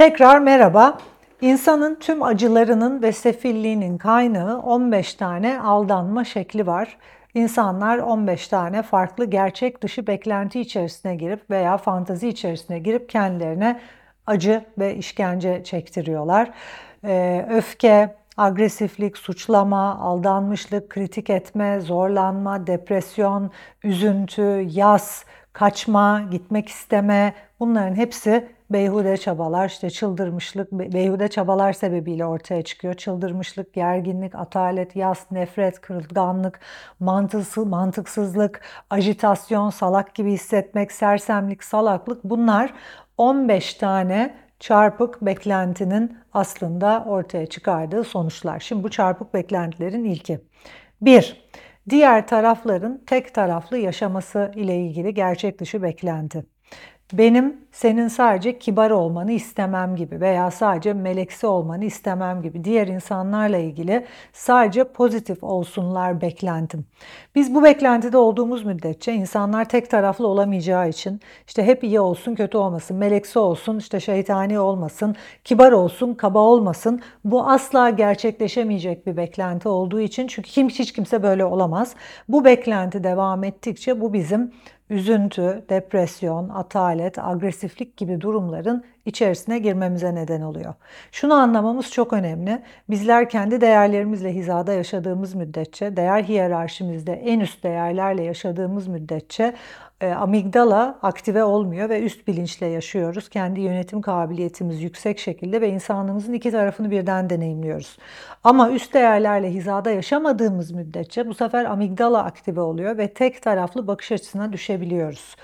Tekrar merhaba. İnsanın tüm acılarının ve sefilliğinin kaynağı 15 tane aldanma şekli var. İnsanlar 15 tane farklı gerçek dışı beklenti içerisine girip veya fantazi içerisine girip kendilerine acı ve işkence çektiriyorlar. Ee, öfke, agresiflik, suçlama, aldanmışlık, kritik etme, zorlanma, depresyon, üzüntü, yas, kaçma, gitmek isteme bunların hepsi beyhude çabalar, işte çıldırmışlık, beyhude çabalar sebebiyle ortaya çıkıyor. Çıldırmışlık, gerginlik, atalet, yas, nefret, kırılganlık, mantıksız, mantıksızlık, ajitasyon, salak gibi hissetmek, sersemlik, salaklık bunlar 15 tane çarpık beklentinin aslında ortaya çıkardığı sonuçlar. Şimdi bu çarpık beklentilerin ilki. 1. Diğer tarafların tek taraflı yaşaması ile ilgili gerçek dışı beklenti benim senin sadece kibar olmanı istemem gibi veya sadece meleksi olmanı istemem gibi diğer insanlarla ilgili sadece pozitif olsunlar beklentim. Biz bu beklentide olduğumuz müddetçe insanlar tek taraflı olamayacağı için işte hep iyi olsun kötü olmasın, meleksi olsun işte şeytani olmasın, kibar olsun kaba olmasın bu asla gerçekleşemeyecek bir beklenti olduğu için çünkü kim hiç kimse böyle olamaz. Bu beklenti devam ettikçe bu bizim üzüntü, depresyon, atalet, agresiflik gibi durumların içerisine girmemize neden oluyor. Şunu anlamamız çok önemli. Bizler kendi değerlerimizle hizada yaşadığımız müddetçe, değer hiyerarşimizde en üst değerlerle yaşadığımız müddetçe e, amigdala aktive olmuyor ve üst bilinçle yaşıyoruz. Kendi yönetim kabiliyetimiz yüksek şekilde ve insanlığımızın iki tarafını birden deneyimliyoruz. Ama üst değerlerle hizada yaşamadığımız müddetçe bu sefer amigdala aktive oluyor ve tek taraflı bakış açısına düşebiliyoruz.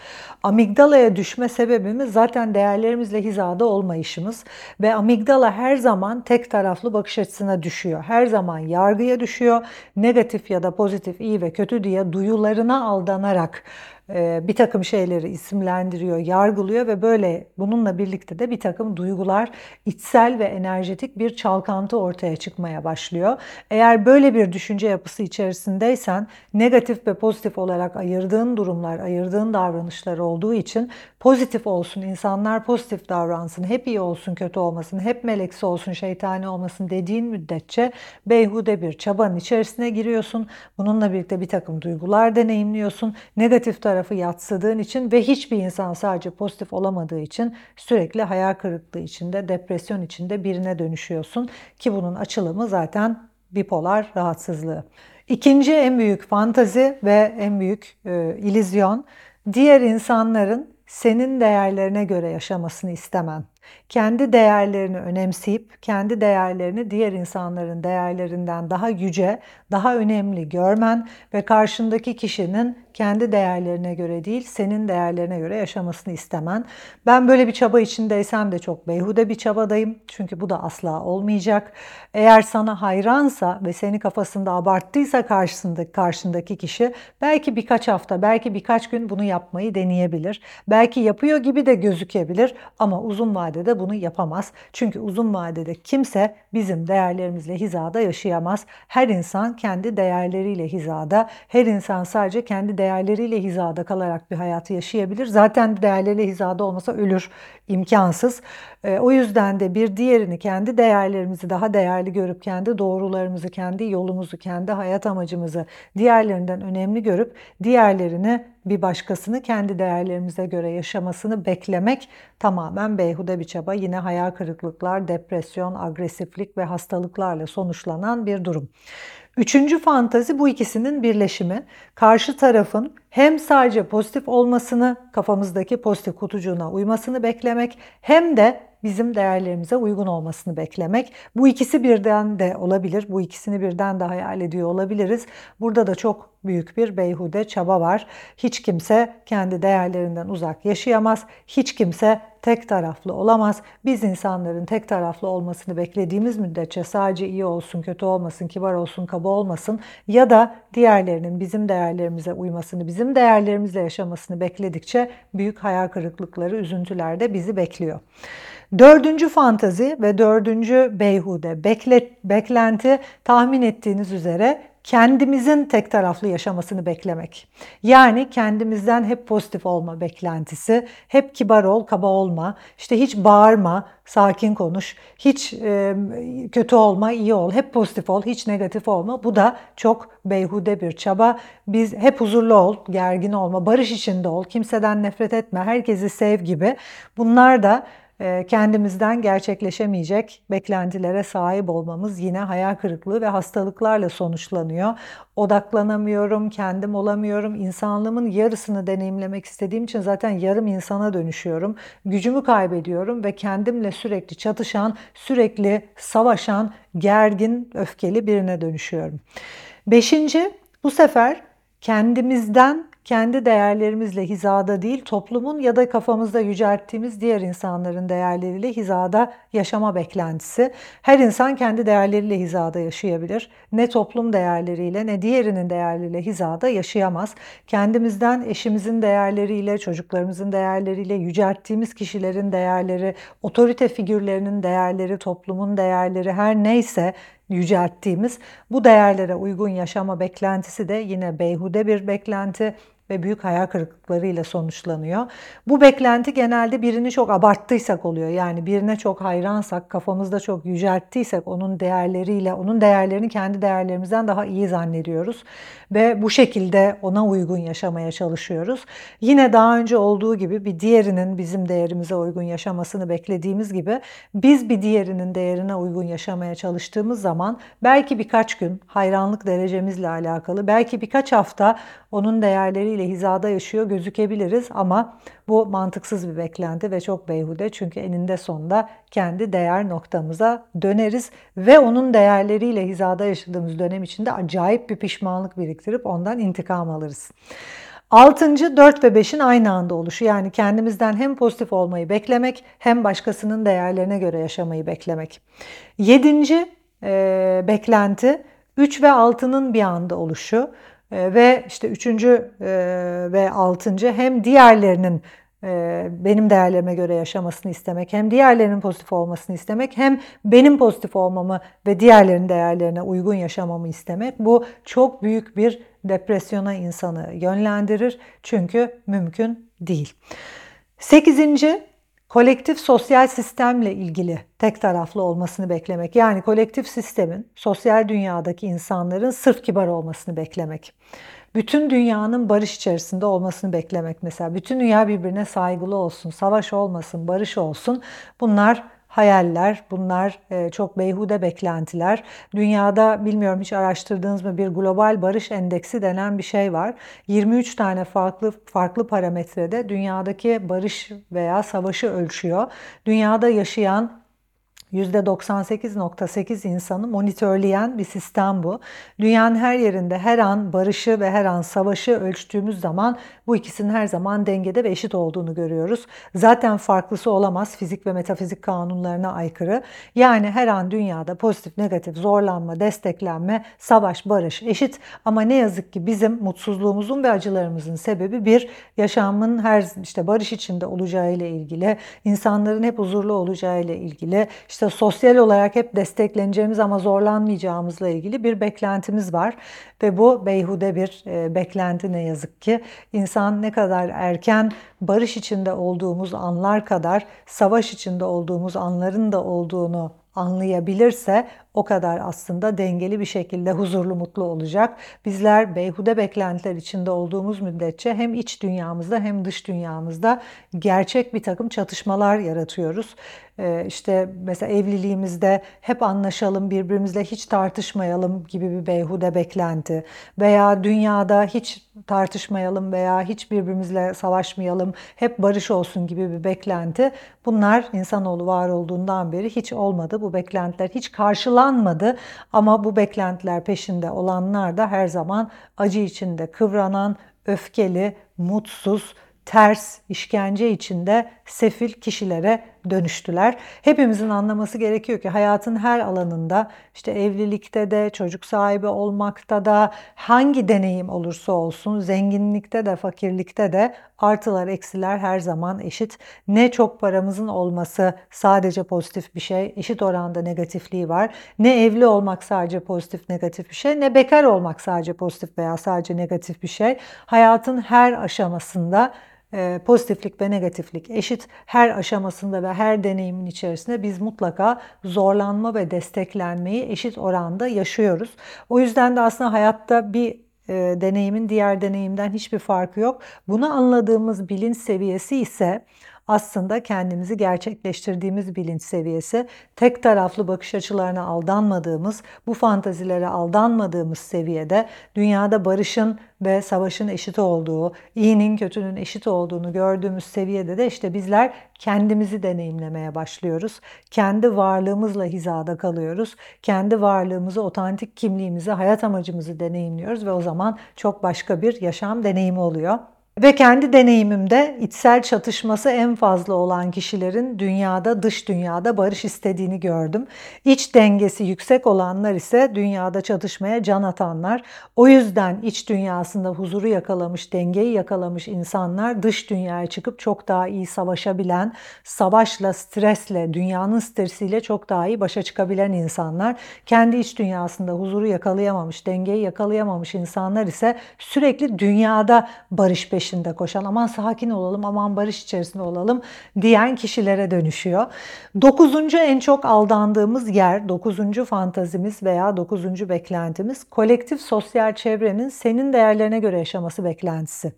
Amigdalaya düşme sebebimiz zaten değerlerimizle hizada olmayışımız ve amigdala her zaman tek taraflı bakış açısına düşüyor. Her zaman yargıya düşüyor. Negatif ya da pozitif, iyi ve kötü diye duyularına aldanarak bir takım şeyleri isimlendiriyor, yargılıyor ve böyle bununla birlikte de bir takım duygular, içsel ve enerjetik bir çalkantı ortaya çıkmaya başlıyor. Eğer böyle bir düşünce yapısı içerisindeysen negatif ve pozitif olarak ayırdığın durumlar, ayırdığın davranışlar olduğu için pozitif olsun, insanlar pozitif davransın, hep iyi olsun, kötü olmasın, hep meleksi olsun, şeytani olmasın dediğin müddetçe beyhude bir çabanın içerisine giriyorsun. Bununla birlikte bir takım duygular deneyimliyorsun. Negatif tarafı yatsıdığın için ve hiçbir insan sadece pozitif olamadığı için sürekli hayal kırıklığı içinde, depresyon içinde birine dönüşüyorsun ki bunun açılımı zaten bipolar rahatsızlığı. İkinci en büyük fantazi ve en büyük e, ilizyon diğer insanların senin değerlerine göre yaşamasını istemen. Kendi değerlerini önemseyip kendi değerlerini diğer insanların değerlerinden daha yüce, daha önemli görmen ve karşındaki kişinin kendi değerlerine göre değil, senin değerlerine göre yaşamasını istemen. Ben böyle bir çaba içindeysem de çok beyhude bir çabadayım. Çünkü bu da asla olmayacak. Eğer sana hayransa ve seni kafasında abarttıysa karşısındaki, karşındaki kişi belki birkaç hafta, belki birkaç gün bunu yapmayı deneyebilir. Belki yapıyor gibi de gözükebilir ama uzun vadede bunu yapamaz. Çünkü uzun vadede kimse bizim değerlerimizle hizada yaşayamaz. Her insan kendi değerleriyle hizada. Her insan sadece kendi değerleriyle değerleriyle hizada kalarak bir hayatı yaşayabilir. Zaten değerleriyle hizada olmasa ölür, imkansız. E, o yüzden de bir diğerini kendi değerlerimizi daha değerli görüp kendi doğrularımızı, kendi yolumuzu, kendi hayat amacımızı diğerlerinden önemli görüp diğerlerini bir başkasını kendi değerlerimize göre yaşamasını beklemek tamamen beyhude bir çaba. Yine hayal kırıklıklar, depresyon, agresiflik ve hastalıklarla sonuçlanan bir durum. Üçüncü fantazi bu ikisinin birleşimi. Karşı tarafın hem sadece pozitif olmasını, kafamızdaki pozitif kutucuğuna uymasını beklemek hem de bizim değerlerimize uygun olmasını beklemek. Bu ikisi birden de olabilir. Bu ikisini birden de hayal ediyor olabiliriz. Burada da çok büyük bir beyhude çaba var. Hiç kimse kendi değerlerinden uzak yaşayamaz. Hiç kimse tek taraflı olamaz. Biz insanların tek taraflı olmasını beklediğimiz müddetçe sadece iyi olsun, kötü olmasın, kibar olsun, kaba olmasın ya da diğerlerinin bizim değerlerimize uymasını, bizim değerlerimizle yaşamasını bekledikçe büyük hayal kırıklıkları, üzüntüler de bizi bekliyor. Dördüncü fantazi ve dördüncü beyhude bekle, beklenti tahmin ettiğiniz üzere kendimizin tek taraflı yaşamasını beklemek. Yani kendimizden hep pozitif olma beklentisi, hep kibar ol, kaba olma, işte hiç bağırma, sakin konuş, hiç e, kötü olma, iyi ol, hep pozitif ol, hiç negatif olma. Bu da çok beyhude bir çaba. Biz hep huzurlu ol, gergin olma, barış içinde ol, kimseden nefret etme, herkesi sev gibi. Bunlar da kendimizden gerçekleşemeyecek beklentilere sahip olmamız yine hayal kırıklığı ve hastalıklarla sonuçlanıyor. Odaklanamıyorum, kendim olamıyorum. İnsanlığımın yarısını deneyimlemek istediğim için zaten yarım insana dönüşüyorum. Gücümü kaybediyorum ve kendimle sürekli çatışan, sürekli savaşan, gergin, öfkeli birine dönüşüyorum. Beşinci, bu sefer kendimizden kendi değerlerimizle hizada değil, toplumun ya da kafamızda yücelttiğimiz diğer insanların değerleriyle hizada yaşama beklentisi. Her insan kendi değerleriyle hizada yaşayabilir. Ne toplum değerleriyle ne diğerinin değerleriyle hizada yaşayamaz. Kendimizden eşimizin değerleriyle, çocuklarımızın değerleriyle, yücelttiğimiz kişilerin değerleri, otorite figürlerinin değerleri, toplumun değerleri her neyse yücelttiğimiz bu değerlere uygun yaşama beklentisi de yine beyhude bir beklenti ve büyük hayal kırıklıklarıyla sonuçlanıyor. Bu beklenti genelde birini çok abarttıysak oluyor. Yani birine çok hayransak, kafamızda çok yücelttiysek onun değerleriyle, onun değerlerini kendi değerlerimizden daha iyi zannediyoruz. Ve bu şekilde ona uygun yaşamaya çalışıyoruz. Yine daha önce olduğu gibi bir diğerinin bizim değerimize uygun yaşamasını beklediğimiz gibi biz bir diğerinin değerine uygun yaşamaya çalıştığımız zaman belki birkaç gün hayranlık derecemizle alakalı, belki birkaç hafta onun değerleriyle hizada yaşıyor gözükebiliriz ama bu mantıksız bir beklenti ve çok beyhude çünkü eninde sonunda kendi değer noktamıza döneriz ve onun değerleriyle hizada yaşadığımız dönem içinde acayip bir pişmanlık biriktirip ondan intikam alırız. Altıncı, dört ve beşin aynı anda oluşu. Yani kendimizden hem pozitif olmayı beklemek hem başkasının değerlerine göre yaşamayı beklemek. Yedinci e, beklenti, üç ve altının bir anda oluşu. Ee, ve işte üçüncü e, ve altıncı hem diğerlerinin e, benim değerlerime göre yaşamasını istemek, hem diğerlerinin pozitif olmasını istemek, hem benim pozitif olmamı ve diğerlerinin değerlerine uygun yaşamamı istemek. Bu çok büyük bir depresyona insanı yönlendirir. Çünkü mümkün değil. Sekizinci, kolektif sosyal sistemle ilgili tek taraflı olmasını beklemek. Yani kolektif sistemin sosyal dünyadaki insanların sırf kibar olmasını beklemek. Bütün dünyanın barış içerisinde olmasını beklemek mesela. Bütün dünya birbirine saygılı olsun, savaş olmasın, barış olsun. Bunlar hayaller, bunlar e, çok beyhude beklentiler. Dünyada bilmiyorum hiç araştırdığınız mı bir global barış endeksi denen bir şey var. 23 tane farklı farklı parametrede dünyadaki barış veya savaşı ölçüyor. Dünyada yaşayan %98.8 insanı monitörleyen bir sistem bu. Dünyanın her yerinde her an barışı ve her an savaşı ölçtüğümüz zaman bu ikisinin her zaman dengede ve eşit olduğunu görüyoruz. Zaten farklısı olamaz fizik ve metafizik kanunlarına aykırı. Yani her an dünyada pozitif, negatif, zorlanma, desteklenme, savaş, barış eşit ama ne yazık ki bizim mutsuzluğumuzun ve acılarımızın sebebi bir yaşamın her işte barış içinde olacağı ile ilgili, insanların hep huzurlu olacağı ile ilgili, sosyal olarak hep destekleneceğimiz ama zorlanmayacağımızla ilgili bir beklentimiz var ve bu beyhude bir e, beklenti ne yazık ki. İnsan ne kadar erken barış içinde olduğumuz anlar kadar savaş içinde olduğumuz anların da olduğunu anlayabilirse o kadar aslında dengeli bir şekilde huzurlu mutlu olacak. Bizler beyhude beklentiler içinde olduğumuz müddetçe hem iç dünyamızda hem dış dünyamızda gerçek bir takım çatışmalar yaratıyoruz. e, işte mesela evliliğimizde hep anlaşalım, birbirimizle hiç tartışmayalım gibi bir beyhude beklenti veya dünyada hiç tartışmayalım veya hiç birbirimizle savaşmayalım, hep barış olsun gibi bir beklenti. Bunlar insanoğlu var olduğundan beri hiç olmadı. Bu beklentiler hiç karşılanmadı ama bu beklentiler peşinde olanlar da her zaman acı içinde kıvranan, öfkeli, mutsuz, ters, işkence içinde sefil kişilere dönüştüler. Hepimizin anlaması gerekiyor ki hayatın her alanında işte evlilikte de, çocuk sahibi olmakta da, hangi deneyim olursa olsun, zenginlikte de, fakirlikte de artılar, eksiler her zaman eşit. Ne çok paramızın olması sadece pozitif bir şey, eşit oranda negatifliği var. Ne evli olmak sadece pozitif, negatif bir şey, ne bekar olmak sadece pozitif veya sadece negatif bir şey. Hayatın her aşamasında pozitiflik ve negatiflik eşit. Her aşamasında ve her deneyimin içerisinde biz mutlaka zorlanma ve desteklenmeyi eşit oranda yaşıyoruz. O yüzden de aslında hayatta bir e, deneyimin diğer deneyimden hiçbir farkı yok. Bunu anladığımız bilinç seviyesi ise aslında kendimizi gerçekleştirdiğimiz bilinç seviyesi, tek taraflı bakış açılarına aldanmadığımız, bu fantazilere aldanmadığımız seviyede dünyada barışın ve savaşın eşit olduğu, iyinin kötünün eşit olduğunu gördüğümüz seviyede de işte bizler kendimizi deneyimlemeye başlıyoruz. Kendi varlığımızla hizada kalıyoruz. Kendi varlığımızı, otantik kimliğimizi, hayat amacımızı deneyimliyoruz ve o zaman çok başka bir yaşam deneyimi oluyor. Ve kendi deneyimimde içsel çatışması en fazla olan kişilerin dünyada, dış dünyada barış istediğini gördüm. İç dengesi yüksek olanlar ise dünyada çatışmaya can atanlar. O yüzden iç dünyasında huzuru yakalamış, dengeyi yakalamış insanlar dış dünyaya çıkıp çok daha iyi savaşabilen, savaşla, stresle, dünyanın stresiyle çok daha iyi başa çıkabilen insanlar. Kendi iç dünyasında huzuru yakalayamamış, dengeyi yakalayamamış insanlar ise sürekli dünyada barış peşinde peşinde koşan, aman sakin olalım, aman barış içerisinde olalım diyen kişilere dönüşüyor. Dokuzuncu en çok aldandığımız yer, dokuzuncu fantazimiz veya dokuzuncu beklentimiz kolektif sosyal çevrenin senin değerlerine göre yaşaması beklentisi.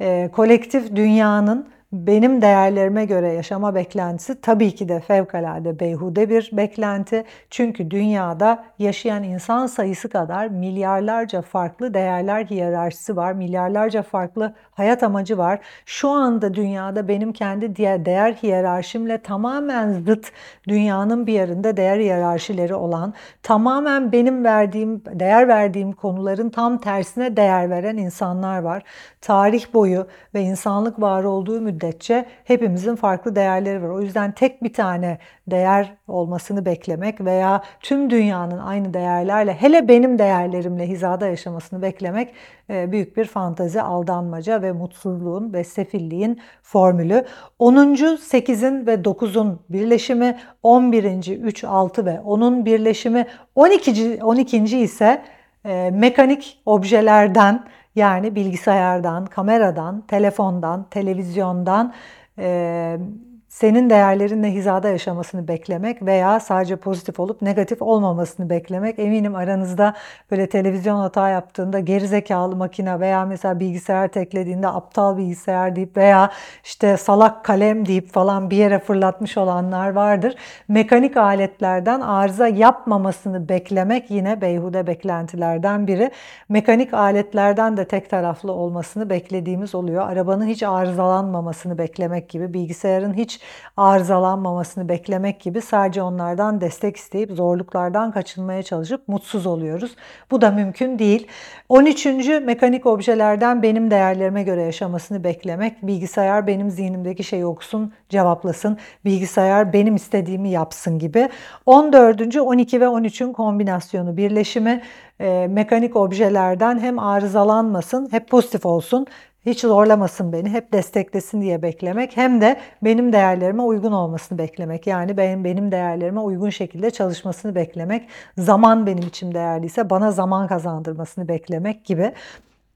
E, kolektif dünyanın benim değerlerime göre yaşama beklentisi tabii ki de fevkalade beyhude bir beklenti. Çünkü dünyada yaşayan insan sayısı kadar milyarlarca farklı değerler hiyerarşisi var. Milyarlarca farklı hayat amacı var. Şu anda dünyada benim kendi değer hiyerarşimle tamamen zıt dünyanın bir yerinde değer hiyerarşileri olan, tamamen benim verdiğim, değer verdiğim konuların tam tersine değer veren insanlar var. Tarih boyu ve insanlık var olduğu müddetçe müddetçe hepimizin farklı değerleri var. O yüzden tek bir tane değer olmasını beklemek veya tüm dünyanın aynı değerlerle hele benim değerlerimle hizada yaşamasını beklemek e, büyük bir fantazi, aldanmaca ve mutsuzluğun ve sefilliğin formülü. 10. 8'in ve 9'un birleşimi, 11. 3, 6 ve 10'un birleşimi, 12. 12. ise e, mekanik objelerden yani bilgisayardan, kameradan, telefondan, televizyondan senin değerlerinle hizada yaşamasını beklemek veya sadece pozitif olup negatif olmamasını beklemek. Eminim aranızda böyle televizyon hata yaptığında gerizekalı makine veya mesela bilgisayar teklediğinde aptal bilgisayar deyip veya işte salak kalem deyip falan bir yere fırlatmış olanlar vardır. Mekanik aletlerden arıza yapmamasını beklemek yine beyhude beklentilerden biri. Mekanik aletlerden de tek taraflı olmasını beklediğimiz oluyor. Arabanın hiç arızalanmamasını beklemek gibi, bilgisayarın hiç arızalanmamasını beklemek gibi sadece onlardan destek isteyip zorluklardan kaçınmaya çalışıp mutsuz oluyoruz. Bu da mümkün değil. 13. mekanik objelerden benim değerlerime göre yaşamasını beklemek. Bilgisayar benim zihnimdeki şeyi okusun, cevaplasın. Bilgisayar benim istediğimi yapsın gibi. 14. 12 ve 13'ün kombinasyonu birleşimi e, mekanik objelerden hem arızalanmasın, hep pozitif olsun hiç zorlamasın beni, hep desteklesin diye beklemek hem de benim değerlerime uygun olmasını beklemek. Yani benim benim değerlerime uygun şekilde çalışmasını beklemek. Zaman benim için değerliyse bana zaman kazandırmasını beklemek gibi.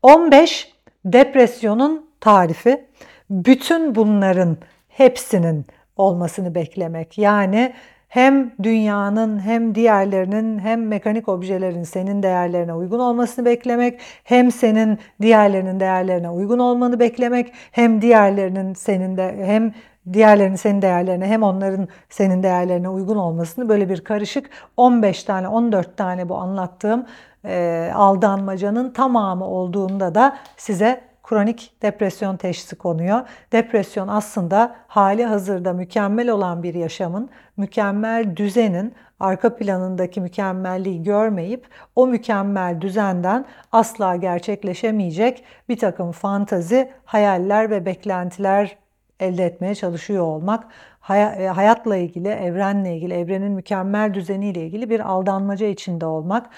15 depresyonun tarifi. Bütün bunların hepsinin olmasını beklemek. Yani hem dünyanın hem diğerlerinin hem mekanik objelerin senin değerlerine uygun olmasını beklemek, hem senin diğerlerinin değerlerine uygun olmanı beklemek, hem diğerlerinin senin de hem diğerlerinin senin değerlerine hem onların senin değerlerine uygun olmasını böyle bir karışık 15 tane 14 tane bu anlattığım e, aldanmacanın tamamı olduğunda da size kronik depresyon teşhisi konuyor. Depresyon aslında hali hazırda mükemmel olan bir yaşamın, mükemmel düzenin arka planındaki mükemmelliği görmeyip o mükemmel düzenden asla gerçekleşemeyecek bir takım fantazi, hayaller ve beklentiler elde etmeye çalışıyor olmak. E, hayatla ilgili, evrenle ilgili, evrenin mükemmel düzeniyle ilgili bir aldanmaca içinde olmak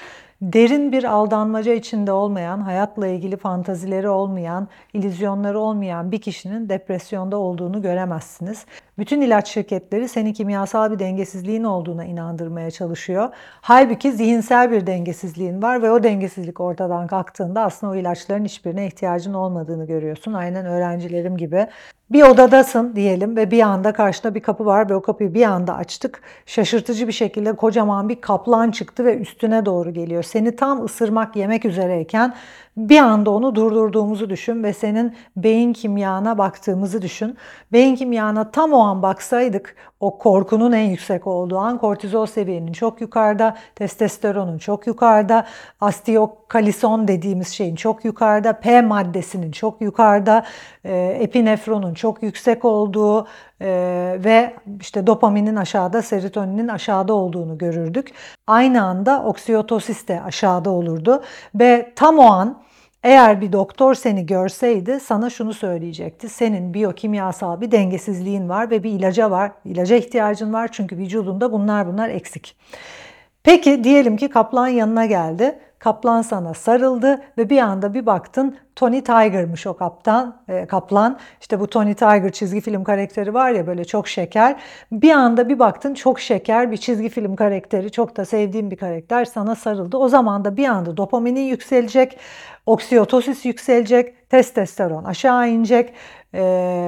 derin bir aldanmaca içinde olmayan, hayatla ilgili fantazileri olmayan, ilizyonları olmayan bir kişinin depresyonda olduğunu göremezsiniz. Bütün ilaç şirketleri seni kimyasal bir dengesizliğin olduğuna inandırmaya çalışıyor. Halbuki zihinsel bir dengesizliğin var ve o dengesizlik ortadan kalktığında aslında o ilaçların hiçbirine ihtiyacın olmadığını görüyorsun. Aynen öğrencilerim gibi. Bir odadasın diyelim ve bir anda karşına bir kapı var ve o kapıyı bir anda açtık. Şaşırtıcı bir şekilde kocaman bir kaplan çıktı ve üstüne doğru geliyor. Seni tam ısırmak yemek üzereyken bir anda onu durdurduğumuzu düşün ve senin beyin kimyana baktığımızı düşün. Beyin kimyana tam o an baksaydık o korkunun en yüksek olduğu an kortizol seviyenin çok yukarıda, testosteronun çok yukarıda, astiyokalison dediğimiz şeyin çok yukarıda, P maddesinin çok yukarıda, e, epinefronun çok yüksek olduğu e, ve işte dopaminin aşağıda, serotoninin aşağıda olduğunu görürdük. Aynı anda oksitosis de aşağıda olurdu ve tam o an eğer bir doktor seni görseydi sana şunu söyleyecekti. Senin biyokimyasal bir dengesizliğin var ve bir ilaca var. İlaca ihtiyacın var çünkü vücudunda bunlar bunlar eksik. Peki diyelim ki kaplan yanına geldi. Kaplan sana sarıldı ve bir anda bir baktın Tony Tiger'mış o kaptan, e, kaplan. İşte bu Tony Tiger çizgi film karakteri var ya böyle çok şeker. Bir anda bir baktın çok şeker bir çizgi film karakteri, çok da sevdiğim bir karakter sana sarıldı. O zaman da bir anda dopaminin yükselecek, oksitosis yükselecek, testosteron aşağı inecek e,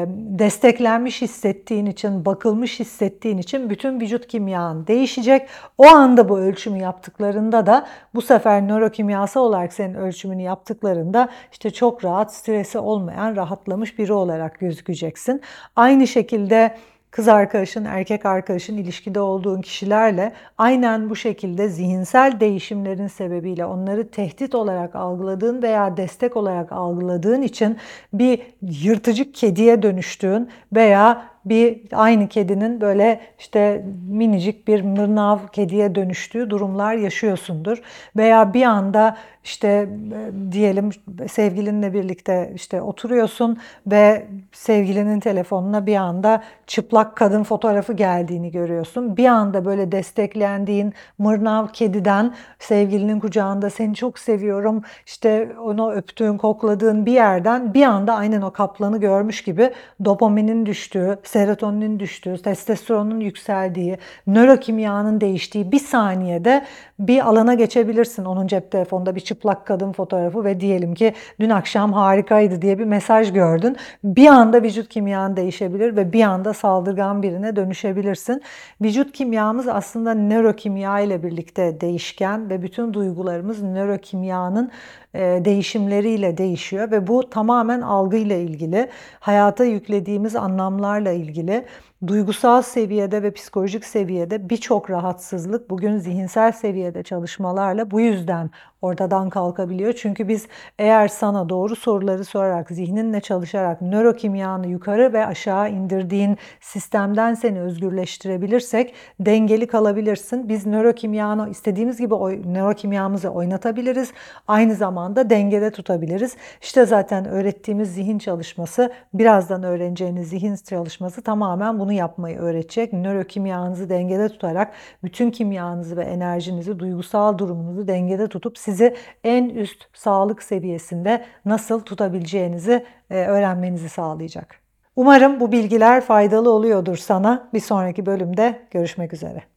desteklenmiş hissettiğin için, bakılmış hissettiğin için bütün vücut kimyan değişecek. O anda bu ölçümü yaptıklarında da bu sefer nörokimyasal olarak senin ölçümünü yaptıklarında işte çok rahat, stresi olmayan, rahatlamış biri olarak gözükeceksin. Aynı şekilde kız arkadaşın, erkek arkadaşın ilişkide olduğun kişilerle aynen bu şekilde zihinsel değişimlerin sebebiyle onları tehdit olarak algıladığın veya destek olarak algıladığın için bir yırtıcı kediye dönüştüğün veya bir aynı kedinin böyle işte minicik bir mırnav kediye dönüştüğü durumlar yaşıyorsundur. Veya bir anda işte e, diyelim sevgilinle birlikte işte oturuyorsun ve sevgilinin telefonuna bir anda çıplak kadın fotoğrafı geldiğini görüyorsun. Bir anda böyle desteklendiğin mırnav kediden sevgilinin kucağında seni çok seviyorum işte onu öptüğün kokladığın bir yerden bir anda aynen o kaplanı görmüş gibi dopaminin düştüğü, serotoninin düştüğü, testosteronun yükseldiği, nörokimyanın değiştiği bir saniyede bir alana geçebilirsin. Onun cep telefonunda bir çıplak kadın fotoğrafı ve diyelim ki dün akşam harikaydı diye bir mesaj gördün. Bir anda vücut kimyan değişebilir ve bir anda saldırgan birine dönüşebilirsin. Vücut kimyamız aslında nörokimya ile birlikte değişken ve bütün duygularımız nörokimyanın e, değişimleriyle değişiyor ve bu tamamen algıyla ilgili, hayata yüklediğimiz anlamlarla ilgili duygusal seviyede ve psikolojik seviyede birçok rahatsızlık bugün zihinsel seviyede çalışmalarla bu yüzden ortadan kalkabiliyor. Çünkü biz eğer sana doğru soruları sorarak, zihninle çalışarak nörokimyanı yukarı ve aşağı indirdiğin sistemden seni özgürleştirebilirsek dengeli kalabilirsin. Biz nörokimyanı istediğimiz gibi nörokimyamızı oynatabiliriz. Aynı zamanda dengede tutabiliriz. İşte zaten öğrettiğimiz zihin çalışması, birazdan öğreneceğiniz zihin çalışması tamamen bunu yapmayı öğretecek. Nörokimyanızı dengede tutarak bütün kimyanızı ve enerjinizi, duygusal durumunuzu dengede tutup sizi en üst sağlık seviyesinde nasıl tutabileceğinizi e, öğrenmenizi sağlayacak. Umarım bu bilgiler faydalı oluyordur sana. Bir sonraki bölümde görüşmek üzere.